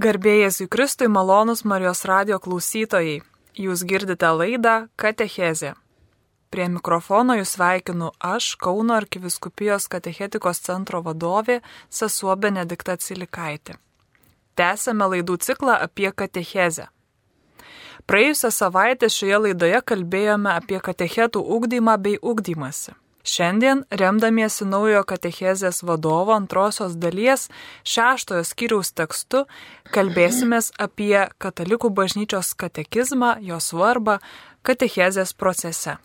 Garbėjai Kristui malonus Marijos radio klausytojai. Jūs girdite laidą Katechezė. Prie mikrofono jūs sveikinu aš, Kauno arkiviskupijos katechetikos centro vadovė, sesuo Benedikta Cilikaitė. Tęsėme laidų ciklą apie katechezę. Praėjusią savaitę šioje laidoje kalbėjome apie katechetų ugdymą bei ugdymasi. Šiandien, remdamiesi naujo katechezės vadovo antrosios dalies šeštojo skyriaus tekstu, kalbėsimės apie katalikų bažnyčios katekizmą, jo svarbą katechezės procese.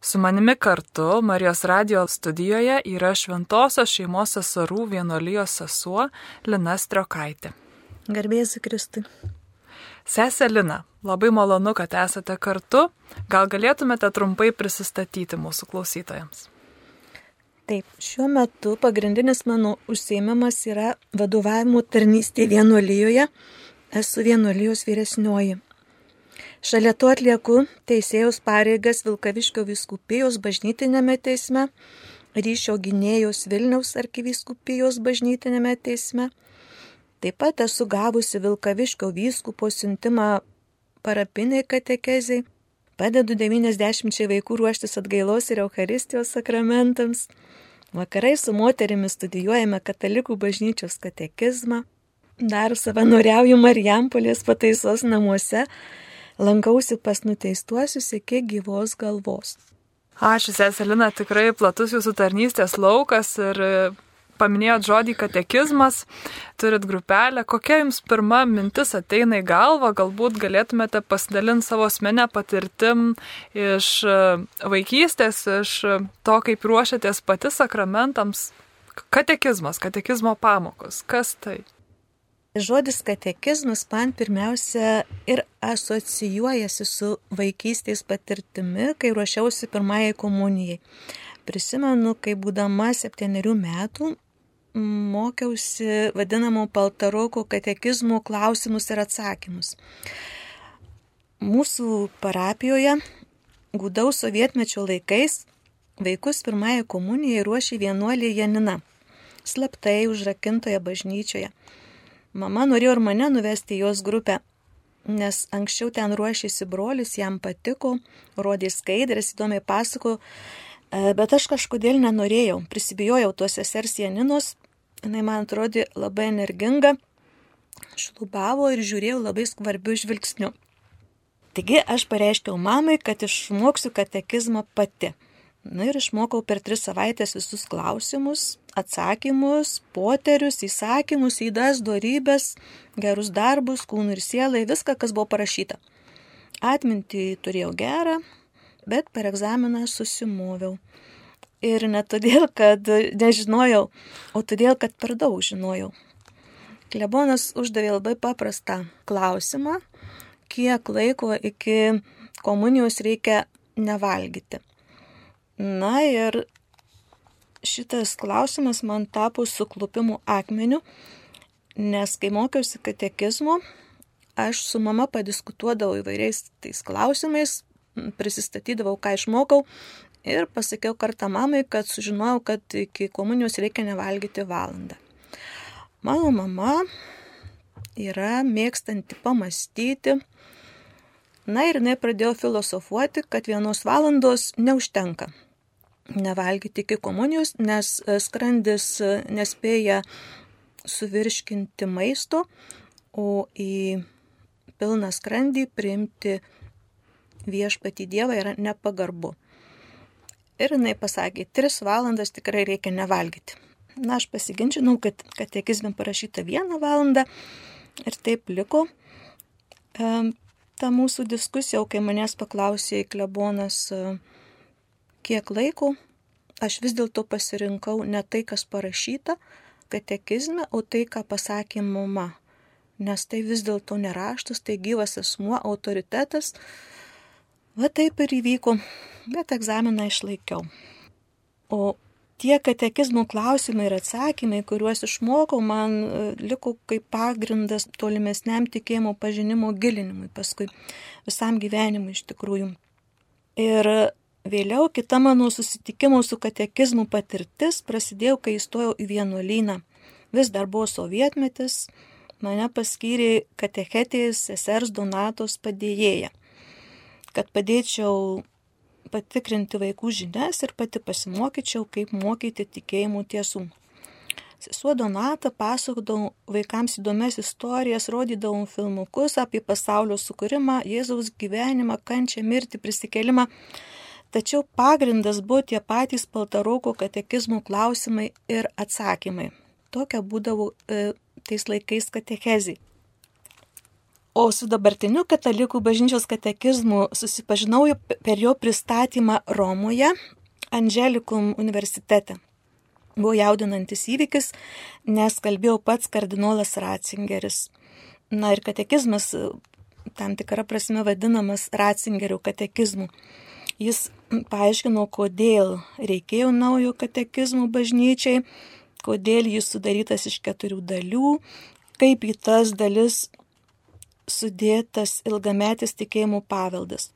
Su manimi kartu Marijos radio studijoje yra šventosios šeimos seserų vienolyjos sesuo Lina Striokaitė. Garbėsiu Kristui. Sesė Lina, labai malonu, kad esate kartu. Gal galėtumėte trumpai prisistatyti mūsų klausytojams? Taip, šiuo metu pagrindinis mano užsiemimas yra vadovavimo tarnystė vienuolyjoje. Esu vienuolijos vyresnioji. Šalia to atlieku teisėjos pareigas Vilkaviškio viskupijos bažnytinėme teisme, ryšio gynėjos Vilniaus arkiviskupijos bažnytinėme teisme Taip pat esu gavusi Vilkaviškio vyskupo siuntimą parapiniai katekezai, padedu 90 vaikų ruoštis atgailos ir Euharistijos sakramentams, vakarai su moterimis studijuojame katalikų bažnyčios katekizmą, dar savanoriauju Marijampolės pataisos namuose, lankausi pas nuteistuosius iki gyvos galvos. Ačiū, Seselina, tikrai platus jūsų tarnystės laukas ir paminėjot žodį katekizmas, turit grupelę. Kokia jums pirma mintis ateina į galvą, galbūt galėtumėte pasidalinti savo asmenę patirtim iš e, vaikystės, iš to, kaip ruošiatės pati sakramentams. Katekizmas, katekizmo pamokos. Kas tai? Žodis katekizmas man pirmiausia ir asocijuojasi su vaikystės patirtimi, kai ruošiausi pirmajai komunijai. Prisimenu, kai būdama septyniarių metų mokiausi vadinamų paltaroko katekizmų klausimus ir atsakymus. Mūsų parapijoje gūdaus sovietmečio laikais vaikus pirmąją komuniją ruošė vienuolė Janina, slaptai užrakintoje bažnyčioje. Mama norėjo ir mane nuvesti jos grupę, nes anksčiau ten ruošėsi brolis, jam patiko, rodė skaidrės, įdomiai pasako, e, bet aš kažkodėl nenorėjau, prisibijojau tos sesers Janinos, jinai man atrodė labai energinga, šlubavo ir žiūrėjau labai skvarbių žvilgsnių. Taigi aš pareiškiau mamai, kad išmoksiu katekizmą pati. Na ir išmokau per tris savaitės visus klausimus, atsakymus, poterius, įsakymus, įdas, dorybės, gerus darbus, kūnų ir sielai, viską, kas buvo parašyta. Atmintį turėjau gerą, bet per egzaminą susimoviau. Ir ne todėl, kad nežinojau, o todėl, kad per daug žinojau. Klebonas uždavė labai paprastą klausimą, kiek laiko iki komunijos reikia nevalgyti. Na ir šitas klausimas man tapo suklupimu akmeniu, nes kai mokiausi katekizmo, aš su mama padiskutuodavau įvairiais tais klausimais, prisistatydavau, ką išmokau Ir pasakiau kartą mamai, kad sužinojau, kad iki komunijos reikia nevalgyti valandą. Mano mama yra mėgstanti pamastyti. Na ir jinai pradėjo filosofuoti, kad vienos valandos neužtenka nevalgyti iki komunijos, nes skrandis nespėja suvirškinti maisto, o į pilną skrandį priimti viešpatį Dievą yra nepagarbu. Ir jinai pasakė, tris valandas tikrai reikia nevalgyti. Na, aš pasiginčinau, kad katekizmė parašyta vieną valandą ir taip liko. E, ta mūsų diskusija, kai manęs paklausė klebonas, e, kiek laiko, aš vis dėlto pasirinkau ne tai, kas parašyta katekizme, o tai, ką pasakė mama. Nes tai vis dėlto neraštas, tai gyvas asmuo, autoritetas, Va taip ir įvyko, bet egzaminą išlaikiau. O tie katekizmų klausimai ir atsakymai, kuriuos išmokau, man e, liko kaip pagrindas tolimesniam tikėjimo pažinimo gilinimui, paskui visam gyvenimui iš tikrųjų. Ir vėliau kita mano susitikimo su katekizmu patirtis prasidėjo, kai įstojau į vienuolyną. Vis dar buvo sovietmetis, mane paskyrė katechetės sesers Donatos padėjėja, kad padėčiau patikrinti vaikų žinias ir pati pasimokyčiau, kaip mokyti tikėjimų tiesų. Sesuo Donata pasakodavo vaikams įdomias istorijas, rodydavom filmukus apie pasaulio sukūrimą, Jėzaus gyvenimą, kančią, mirtį, prisikelimą. Tačiau pagrindas buvo tie patys paltaroko katekizmų klausimai ir atsakymai. Tokia būdavo e, tais laikais katechezijai. O su dabartiniu katalikų bažnyčios katekizmu susipažinau per jo pristatymą Romoje, Angelikum universitete. Buvo jaudinantis įvykis, nes kalbėjau pats kardinolas Ratzingeris. Na ir katekizmas tam tikrą prasme vadinamas Ratzingerių katekizmu. Jis paaiškino, kodėl reikėjo naujo katekizmo bažnyčiai, kodėl jis sudarytas iš keturių dalių, kaip į tas dalis sudėtas ilgametis tikėjimų paveldas.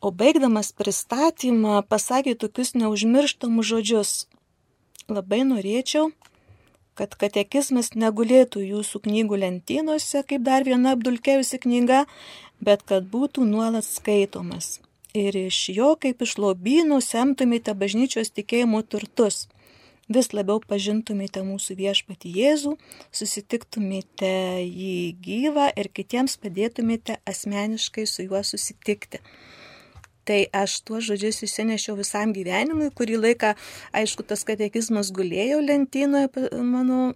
O baigdamas pristatymą pasakė tokius neužmirštamus žodžius. Labai norėčiau, kad katekizmas negulėtų jūsų knygų lentynose kaip dar viena apdulkėjusi knyga, bet kad būtų nuolat skaitomas. Ir iš jo kaip iš lobynų semtumėte bažnyčios tikėjimo turtus vis labiau pažintumėte mūsų viešpatį Jėzų, susitiktumėte jį gyvą ir kitiems padėtumėte asmeniškai su juo susitikti. Tai aš tuos žodžius įsinešiau visam gyvenimui, kurį laiką, aišku, tas katekizmas gulėjo lentynoje mano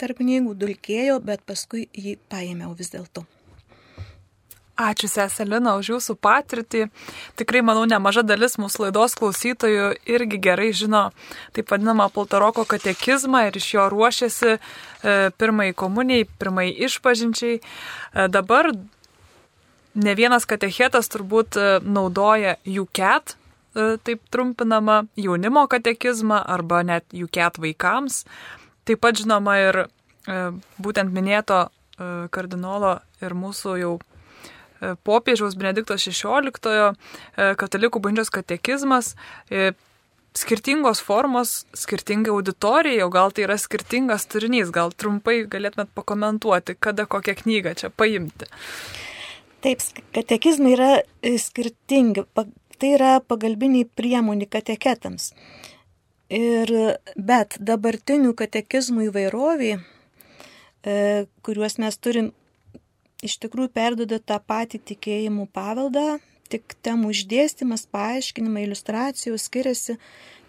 tarp knygų, dulkėjo, bet paskui jį paėmiau vis dėlto. Ačiū Seselina už jūsų patirtį. Tikrai, manau, nemaža dalis mūsų laidos klausytojų irgi gerai žino taip vadinamą Poltaroko katekizmą ir iš jo ruošiasi e, pirmai komunijai, pirmai išpažinčiai. E, dabar ne vienas katechetas turbūt e, naudoja UCAT, taip trumpinama, jaunimo katekizmą arba net UCAT vaikams. Taip pat žinoma ir būtent minėto kardinolo ir mūsų jau popiežiaus Benedikto XVI e, katalikų bažnyčios katekizmas e, skirtingos formos, skirtinga auditorija, o gal tai yra skirtingas turinys, gal trumpai galėtumėt pakomentuoti, kada kokią knygą čia paimti. Taip, katekizmai yra skirtingi, tai yra pagalbiniai priemonė kateketams. Ir, bet dabartinių katekizmų įvairovė, kuriuos mes turim iš tikrųjų perdoda tą patį tikėjimų paveldą, tik temų išdėstymas, paaiškinimai, iliustracijos skiriasi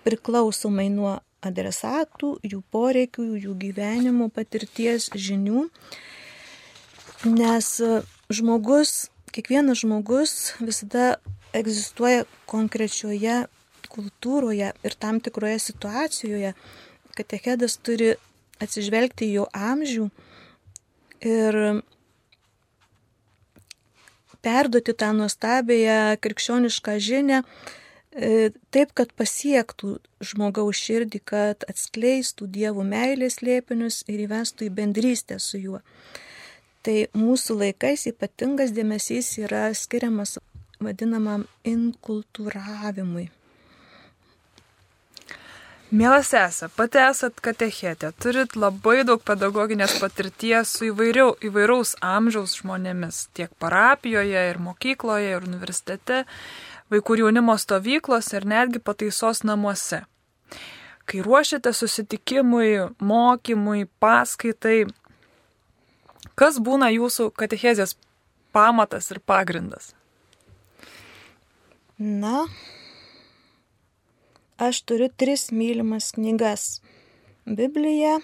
priklausomai nuo adresatų, jų poreikių, jų gyvenimo patirties, žinių. Nes žmogus, kiekvienas žmogus visada egzistuoja konkrečioje kultūroje ir tam tikroje situacijoje. Katechedas turi atsižvelgti į jo amžių ir perduoti tą nuostabėją krikščionišką žinę e, taip, kad pasiektų žmogaus širdį, kad atskleistų Dievo meilės liepinius ir įvestų į bendrystę su juo. Tai mūsų laikais ypatingas dėmesys yra skiriamas vadinamam inkultūravimui. Mielas esate, pati esat katechetė, turit labai daug pedagoginės patirties su įvairiau, įvairaus amžiaus žmonėmis, tiek parapijoje, ir mokykloje, ir universitete, vaikų ir jaunimo stovyklose, ir netgi pataisos namuose. Kai ruošiate susitikimui, mokymui, paskaitai, kas būna jūsų katechezės pamatas ir pagrindas? Na, Aš turiu tris mylimas knygas - Bibliją,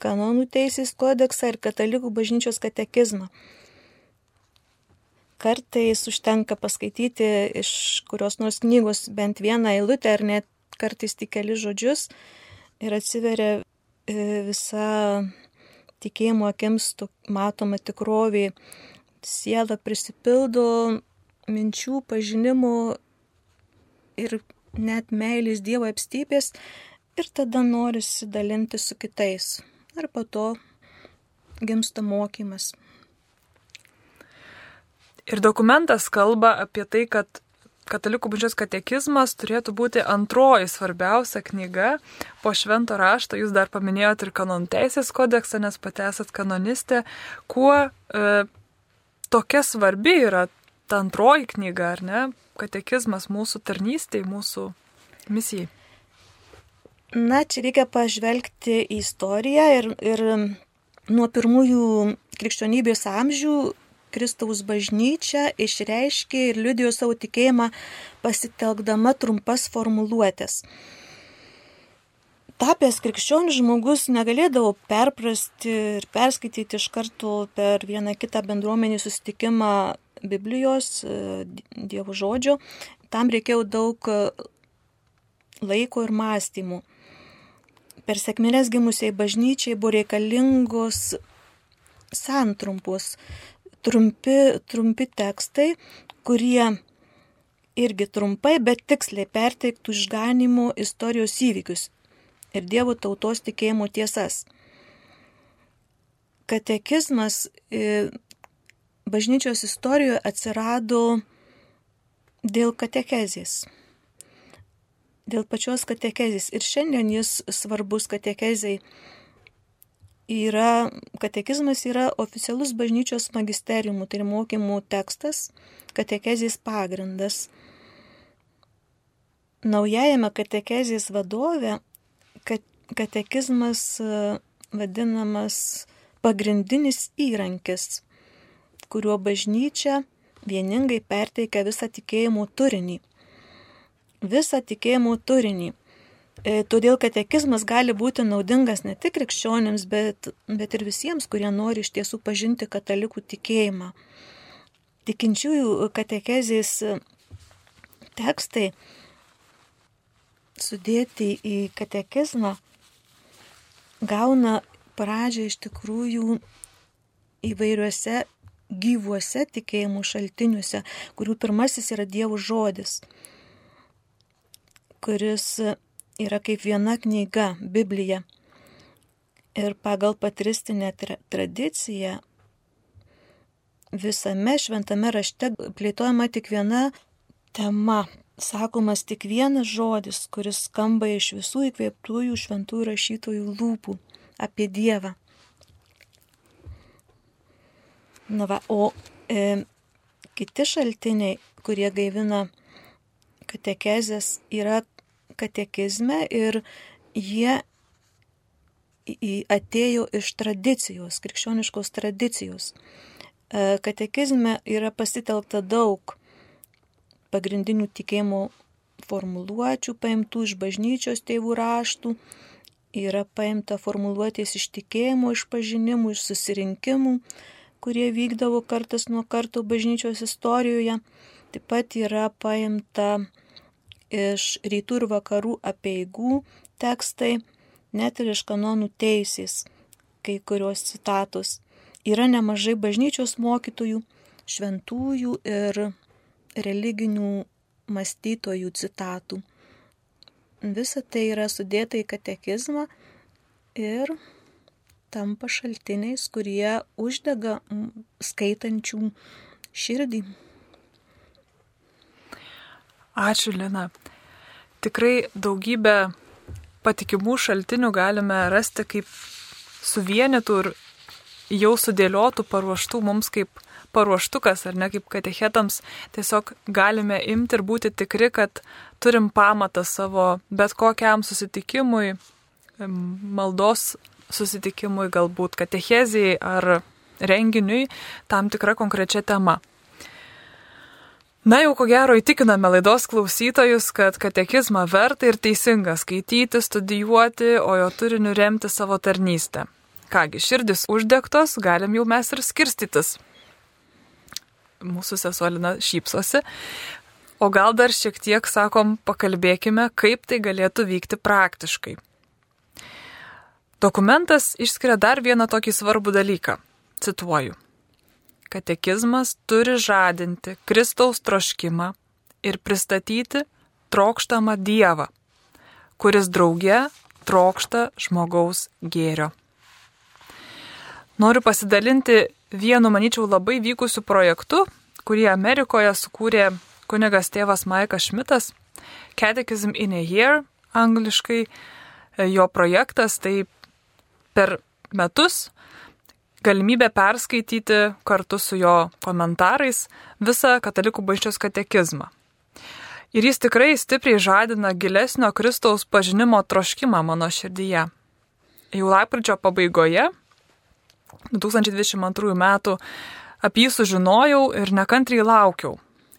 Kanonų teisės kodeksą ir Katalikų bažnyčios katekizmą. Kartais užtenka paskaityti iš kurios nors knygos bent vieną eilutę ar net kartais tik keli žodžius ir atsiveria e, visa tikėjimo akims matoma tikrovė. Siela prisipildo minčių, pažinimų ir net meilės Dievo apstybės ir tada norisi dalinti su kitais. Ir po to gimsta mokymas. Ir dokumentas kalba apie tai, kad Katalikų bažnyčios katekizmas turėtų būti antroji svarbiausia knyga po švento rašto. Jūs dar paminėjote ir kanon teisės kodeksą, nes pati esat kanonistė. Kuo e, tokia svarbi yra ta antroji knyga, ar ne? Katekizmas mūsų tarnystėje, mūsų misijai. Na, čia reikia pažvelgti į istoriją ir, ir nuo pirmųjų krikščionybės amžių Kristaus bažnyčia išreiškė ir liudijo savo tikėjimą pasitelkdama trumpas formuluotės. Tapęs krikščionis žmogus negalėdavo perprasti ir perskaityti iš karto per vieną kitą bendruomenį susitikimą Biblijos, Dievo žodžio. Tam reikėjo daug laiko ir mąstymų. Per sėkmės gimusiai bažnyčiai buvo reikalingos santrumpus, trumpi, trumpi tekstai, kurie irgi trumpai, bet tiksliai perteiktų išganimo istorijos įvykius ir Dievo tautos tikėjimo tiesas. Katekizmas e, bažnyčios istorijoje atsirado dėl katekezės. Dėl pačios katekezės. Ir šiandien jis svarbus katekezai yra, katekizmas yra oficialus bažnyčios magisteriumų, tai yra mokymų tekstas, katekezės pagrindas. Naujajame katekezės vadove katekizmas e, vadinamas pagrindinis įrankis, kuriuo bažnyčia vieningai perteikia visą tikėjimo turinį. Visą tikėjimo turinį. E, todėl katekizmas gali būti naudingas ne tik krikščionėms, bet, bet ir visiems, kurie nori iš tiesų pažinti katalikų tikėjimą. Tikinčiųjų katekezės tekstai sudėti į katekizmą gauna pradžią iš tikrųjų įvairiuose gyvuose tikėjimų šaltiniuose, kurių pirmasis yra Dievo žodis, kuris yra kaip viena knyga - Biblija. Ir pagal patristinę tra tradiciją visame šventame rašte plėtojama tik viena tema, sakomas tik vienas žodis, kuris skamba iš visų įkvėptųjų šventųjų rašytojų lūpų apie Dievą. Na va, o e, kiti šaltiniai, kurie gaivina katekezės, yra katekizme ir jie atėjo iš tradicijos, krikščioniškos tradicijos. E, katekizme yra pasitelkta daug pagrindinių tikėjimo formuluočių paimtų iš bažnyčios tėvų raštų, yra paimta formuluotės iš tikėjimo, iš pažinimų, iš susirinkimų, kurie vykdavo kartas nuo karto bažnyčios istorijoje. Taip pat yra paimta iš rytų ir vakarų apieigų tekstai, net ir iš kanonų teisės, kai kurios citatos. Yra nemažai bažnyčios mokytojų, šventųjų ir religinių mąstytojų citatų. Visa tai yra sudėta į katekizmą ir tampa šaltiniais, kurie uždega skaitančių širdį. Ačiū, Lina. Tikrai daugybę patikimų šaltinių galime rasti kaip suvienytų ir jau sudėliotų, paruoštų mums kaip paruoštukas ar ne kaip katechetams. Tiesiog galime imti ir būti tikri, kad turim pamatą savo bet kokiam susitikimui, maldos susitikimui, galbūt katechezijai ar renginiui tam tikra konkrečia tema. Na jau ko gero įtikiname laidos klausytojus, kad katekizmą verta ir teisinga skaityti, studijuoti, o jo turiniu remti savo tarnystę. Kągi, širdis uždegtos, galim jau mes ir skirstytis. Mūsų sesuolina šypsosi. O gal dar šiek tiek, sakom, pakalbėkime, kaip tai galėtų vykti praktiškai. Dokumentas išskiria dar vieną tokį svarbų dalyką. Cituoju. Katekizmas turi žadinti Kristaus troškimą ir pristatyti trokštamą Dievą, kuris drauge trokšta žmogaus gėrio. Noriu pasidalinti vienu, manyčiau, labai vykusiu projektu, kurį Amerikoje sukūrė kunigas tėvas Maikas Šmitas, Catechism in a Year, angliškai e, jo projektas, tai per metus galimybė perskaityti kartu su jo komentarais visą katalikų bažnyčios katekizmą. Ir jis tikrai stipriai žadina gilesnio Kristaus pažinimo troškimą mano širdyje. Jau lapkričio pabaigoje, 2022 metų, apie jį sužinojau ir nekantriai laukiau,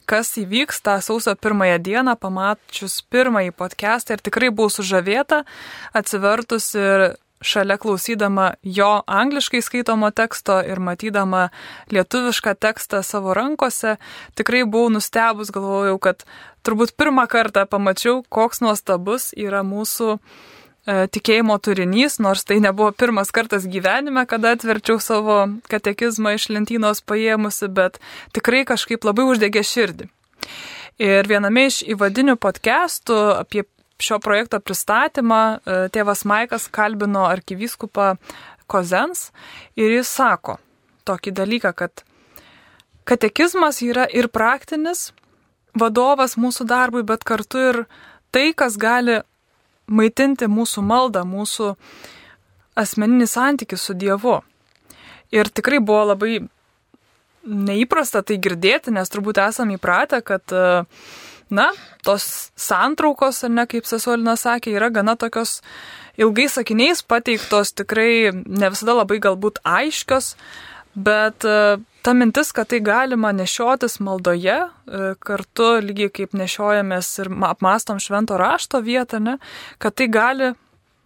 kas įvyks tą sausio pirmąją dieną, pamačius pirmąjį podcastą ir tikrai buvau sužavėta, atsivertus ir šalia klausydama jo angliškai skaitomo teksto ir matydama lietuvišką tekstą savo rankose, tikrai buvau nustebus, galvojau, kad turbūt pirmą kartą pamačiau, koks nuostabus yra mūsų E, tikėjimo turinys, nors tai nebuvo pirmas kartas gyvenime, kada atverčiau savo katekizmą iš lentynos paėmusi, bet tikrai kažkaip labai uždegė širdį. Ir viename iš įvadinių podcastų apie šio projekto pristatymą e, tėvas Maikas kalbino arkivyskupą Kozens ir jis sako tokį dalyką, kad katekizmas yra ir praktinis vadovas mūsų darbui, bet kartu ir tai, kas gali maitinti mūsų maldą, mūsų asmeninį santykį su Dievu. Ir tikrai buvo labai neįprasta tai girdėti, nes turbūt esame įpratę, kad, na, tos santraukos, ar ne, kaip sesuolina sakė, yra gana tokios ilgai sakiniais pateiktos, tikrai ne visada labai galbūt aiškios, bet ta mintis, kad tai galima nešiotis maldoje, e, kartu lygiai kaip nešiojamės ir apmastom švento rašto vietą, ne, kad tai gali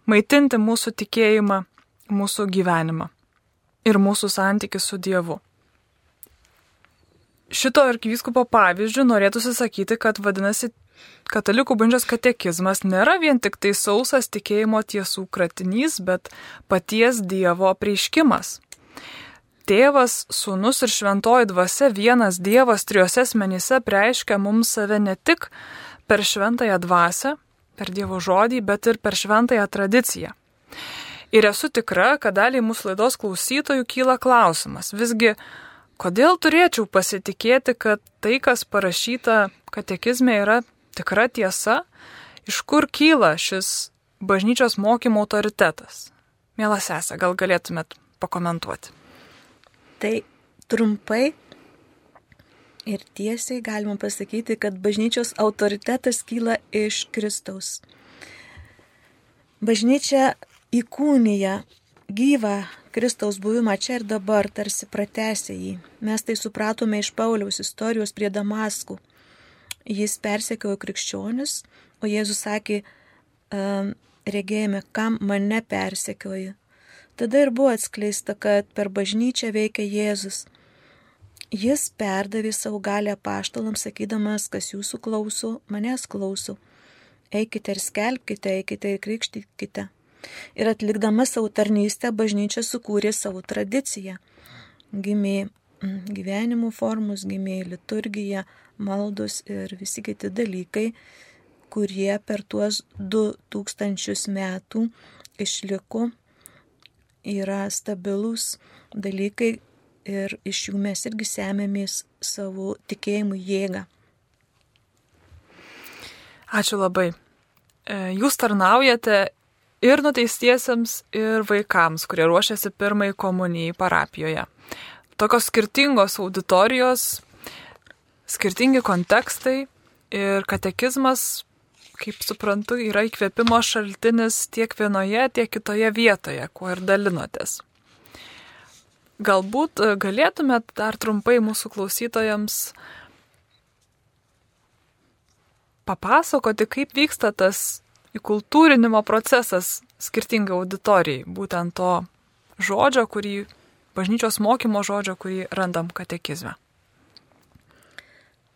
maitinti mūsų tikėjimą, mūsų gyvenimą ir mūsų santykių su Dievu. Šito arkivyskupo pavyzdžių norėtųsi sakyti, kad vadinasi, katalikų bažnyčios katekizmas nėra vien tik tai sausas tikėjimo tiesų kratinys, bet paties Dievo prieškimas Tėvas, Sūnus ir Šventoji Dvasia vienas Dievas trijose asmenyse preiškia mums save ne tik per Šventąją Dvasę, per Dievo žodį, bet ir per Šventąją tradiciją. Ir esu tikra, kad daliai mūsų laidos klausytojų kyla klausimas, visgi, kodėl turėčiau pasitikėti, kad tai, kas parašyta katekizme, yra tikra tiesa, iš kur kyla šis bažnyčios mokymo autoritetas? Mielas esą, gal galėtumėt pakomentuoti. Tai trumpai ir tiesiai galima pasakyti, kad bažnyčios autoritetas kyla iš Kristaus. Bažnyčia įkūnyja gyvą Kristaus buvimą čia ir dabar, tarsi pratęsė jį. Mes tai supratome iš Pauliaus istorijos prie Damaskų. Jis persekiojo krikščionis, o Jėzus sakė, regėjome, kam mane persekioja. Tada ir buvo atskleista, kad per bažnyčią veikia Jėzus. Jis perdavė savo galę paštalams, sakydamas, kas jūsų klauso, manęs klauso. Eikite ir skelbkite, eikite ir krikštykite. Ir atlikdama savo tarnystę, bažnyčia sukūrė savo tradiciją. Gimė mm, gyvenimo formus, gimė liturgija, maldos ir visi kiti dalykai, kurie per tuos du tūkstančius metų išliko yra stabilus dalykai ir iš jų mes irgi semėmės savo tikėjimų jėgą. Ačiū labai. E, jūs tarnaujate ir nuteistiesiems, ir vaikams, kurie ruošiasi pirmai komunijai parapijoje. Tokios skirtingos auditorijos, skirtingi kontekstai ir katekizmas kaip suprantu, yra įkvėpimo šaltinis tiek vienoje, tiek kitoje vietoje, kuo ir dalinotės. Galbūt e, galėtumėt dar trumpai mūsų klausytojams papasakoti, kaip vyksta tas įkultūrinimo procesas skirtingai auditorijai, būtent to žodžio, kurį, bažnyčios mokymo žodžio, kurį randam katekizme.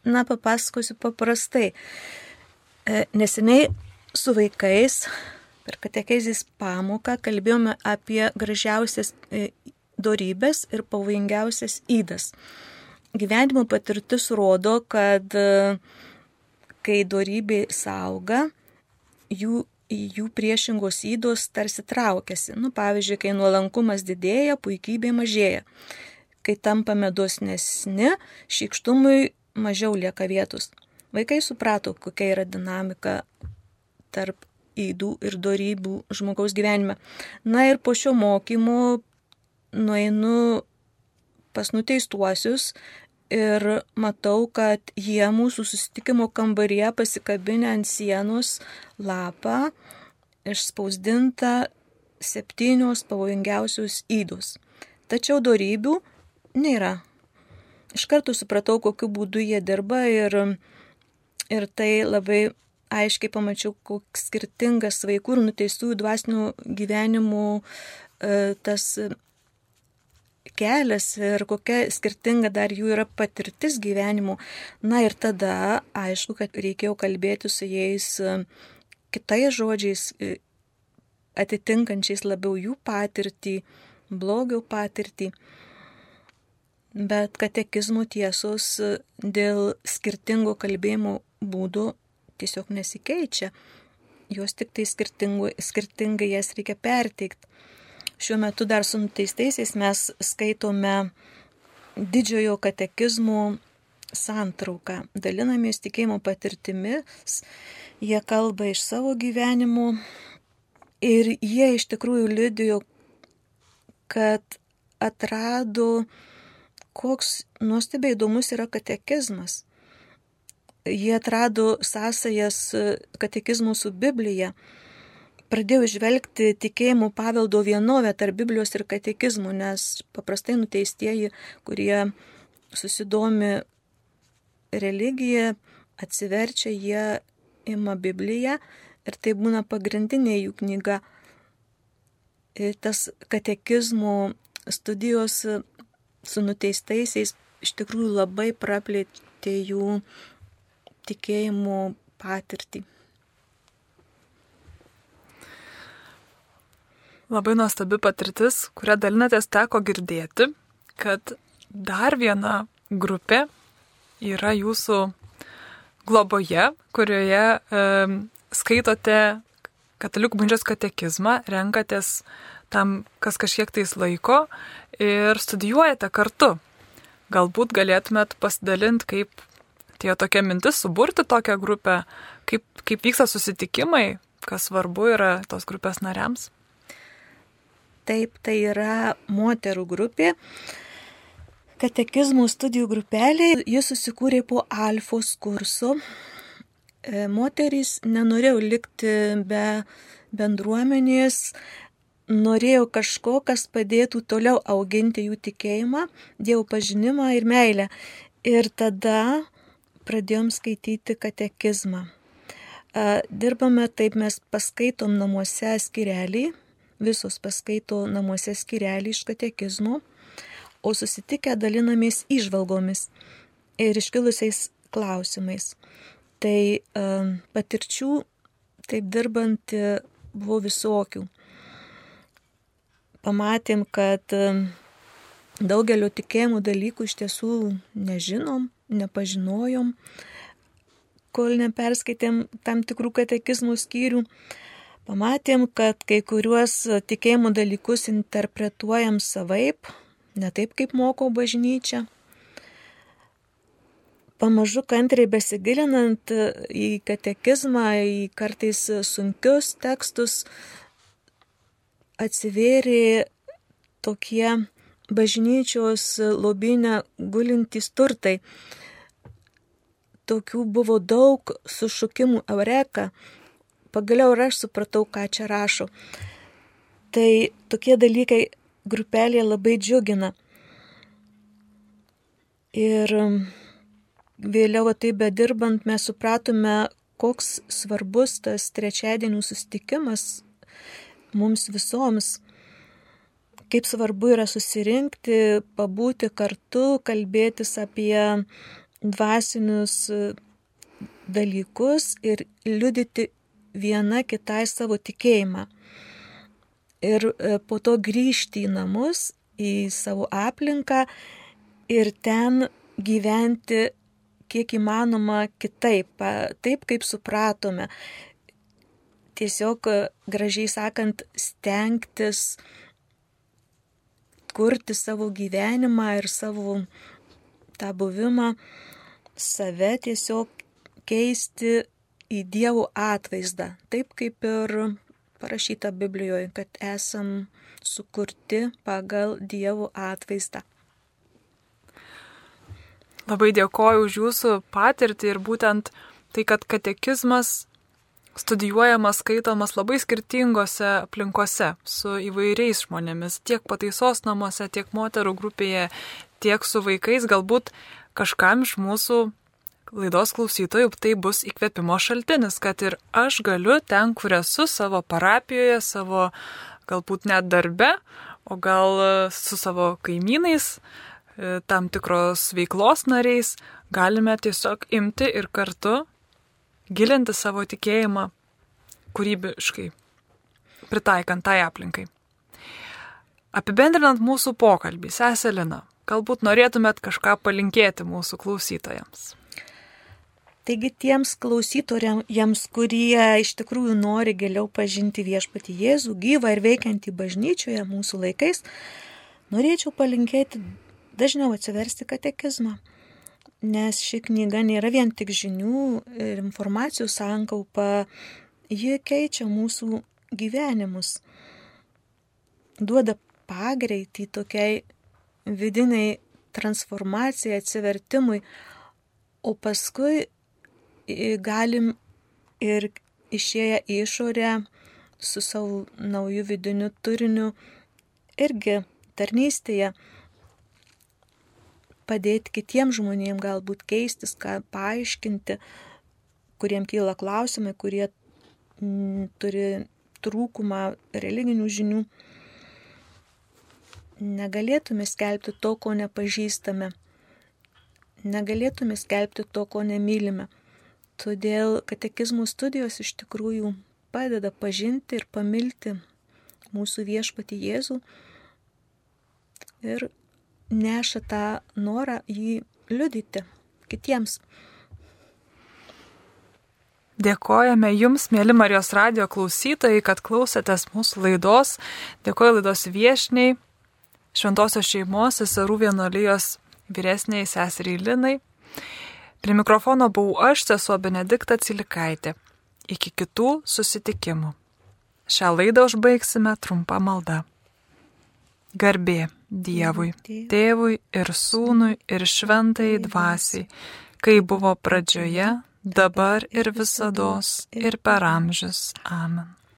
Na, papasakosiu paprastai. E, neseniai su vaikais per katekezės pamoką kalbėjome apie gražiausias e, dorybės ir pavojingiausias įdas. Gyvenimo patirtis rodo, kad e, kai dorybė sauga, jų, jų priešingos įdos tarsi traukiasi. Nu, pavyzdžiui, kai nuolankumas didėja, puikybė mažėja. Kai tampame dosnesni, šykštumui mažiau lieka vietos. Vaikai suprato, kokia yra dinamika tarp įdų ir darybių žmogaus gyvenime. Na ir po šio mokymo nueinu pas nuteistuosius ir matau, kad jie mūsų susitikimo kambaryje pasikabinę ant sienos lapą išspausdinta septynios pavojingiausios įdus. Tačiau darybių nėra. Iš karto supratau, kokiu būdu jie dirba ir, ir tai labai aiškiai pamačiau, koks skirtingas vaikų ir nuteistųjų dvasinių gyvenimų e, tas kelias ir kokia skirtinga dar jų yra patirtis gyvenimų. Na ir tada aišku, kad reikėjo kalbėti su jais e, kitais žodžiais, e, atitinkančiais labiau jų patirtį, blogio patirtį. Bet katekizmų tiesos dėl skirtingo kalbėjimo būdų tiesiog nesikeičia. Jos tik tai skirtingai jas reikia perteikti. Šiuo metu dar su nuteistaisiais mes skaitome didžiojo katekizmų santrauką, dalinamės tikėjimo patirtimis, jie kalba iš savo gyvenimų ir jie iš tikrųjų liudijo, kad atrado, koks nuostabiai įdomus yra katekizmas. Jie atrado sąsajas katekizmų su Biblija. Pradėjau žvelgti tikėjimų paveldo vienovę tarp Biblijos ir katekizmų, nes paprastai nuteistieji, kurie susidomi religiją, atsiverčia, jie ima Bibliją ir tai būna pagrindinė jų knyga. Ir tas katekizmų studijos su nuteistaisiais iš tikrųjų labai praplėtė jų tikėjimo patirtį. Labai nuostabi patirtis, kurią dalinatės teko girdėti, kad dar viena grupė yra jūsų globoje, kurioje e, skaitote katalikų bažnyčios katekizmą, renkatės tam kas kažkiek tais laiko ir studijuojate kartu. Galbūt galėtumėt pasidalinti, kaip Tai tokia mintis suburti tokią grupę, kaip, kaip vyksta susitikimai, kas svarbu yra tos grupės nariams. Taip, tai yra moterų grupė. Katekizmų studijų grupelė, jis susikūrė po alfos kurso. E, moterys nenorėjo likti be bendruomenės, norėjo kažko, kas padėtų toliau auginti jų tikėjimą, Dievo pažinimą ir meilę. Ir tada pradėjom skaityti katekizmą. Dirbame taip, mes paskaitom namuose skirelį, visos paskaito namuose skirelį iš katekizmo, o susitikę dalinamės išvalgomis ir iškilusiais klausimais. Tai patirčių taip dirbant buvo visokių. Pamatėm, kad daugelio tikėjimų dalykų iš tiesų nežinom, nepažinojom, kol neperskaitėm tam tikrų katekizmų skyrių. Pamatėm, kad kai kuriuos tikėjimo dalykus interpretuojam savaip, ne taip, kaip moko bažnyčia. Pamažu kantriai besigilinant į katekizmą, į kartais sunkius tekstus, atsivėrė tokie bažnyčios lobinę gulintys turtai. Tokių buvo daug sušukimų eureka. Pagaliau ir aš supratau, ką čia rašo. Tai tokie dalykai grupelėje labai džiugina. Ir vėliau tai bedirbant mes supratome, koks svarbus tas trečiadienių sustikimas mums visoms kaip svarbu yra susirinkti, pabūti kartu, kalbėtis apie dvasinius e, dalykus ir liudyti viena kitai savo tikėjimą. Ir e, po to grįžti į namus, į savo aplinką ir ten gyventi kiek įmanoma kitaip, taip kaip supratome. Tiesiog, e, gražiai sakant, stengtis kurti savo gyvenimą ir savo tą buvimą, save tiesiog keisti į Dievo atvaizdą, taip kaip ir parašyta Biblijoje, kad esam sukurti pagal Dievo atvaizdą. Labai dėkoju už jūsų patirtį ir būtent tai, kad katekizmas studijuojamas, skaitomas labai skirtingose aplinkose su įvairiais žmonėmis, tiek pataisos namuose, tiek moterų grupėje, tiek su vaikais, galbūt kažkam iš mūsų laidos klausytojų tai bus įkvėpimo šaltinis, kad ir aš galiu ten, kur esu, savo parapijoje, savo galbūt net darbe, o gal su savo kaimynais, e, tam tikros veiklos nariais, galime tiesiog imti ir kartu gilinti savo tikėjimą kūrybiškai, pritaikant tai aplinkai. Apibendrinant mūsų pokalbį, Seselina, galbūt norėtumėt kažką palinkėti mūsų klausytojams. Taigi tiems klausytojams, kurie iš tikrųjų nori giliau pažinti viešpati Jėzų, gyvą ir veikiantį bažnyčioje mūsų laikais, norėčiau palinkėti dažniau atsiversti katekizmą. Nes ši knyga nėra vien tik žinių ir informacijų sankaupa, ji keičia mūsų gyvenimus, duoda pagreitį tokiai vidiniai transformacijai, atsivertimui, o paskui galim ir išėję į išorę su savo naujų vidiniu turiniu irgi tarnystėje padėti kitiems žmonėms galbūt keistis, ką paaiškinti, kuriem kyla klausimai, kurie m, turi trūkumą religinių žinių. Negalėtume skelbti to, ko nepažįstame. Negalėtume skelbti to, ko nemylime. Todėl katekizmų studijos iš tikrųjų padeda pažinti ir pamilti mūsų viešpati Jėzų ir neša tą norą jį liudyti kitiems. Dėkojame Jums, mėly Marijos radio klausytojai, kad klausėtės mūsų laidos. Dėkoju laidos viešniai, šventosios šeimos, seserų vienolyjos vyresniai seseriai Linai. Prie mikrofono buvau aš, sesuo Benedikta Cilikaitė. Iki kitų susitikimų. Šią laidą užbaigsime trumpa malda. Garbė Dievui, Tėvui ir Sūnui ir Šventai Dvasiai, kai buvo pradžioje, dabar ir visados ir per amžius. Amen.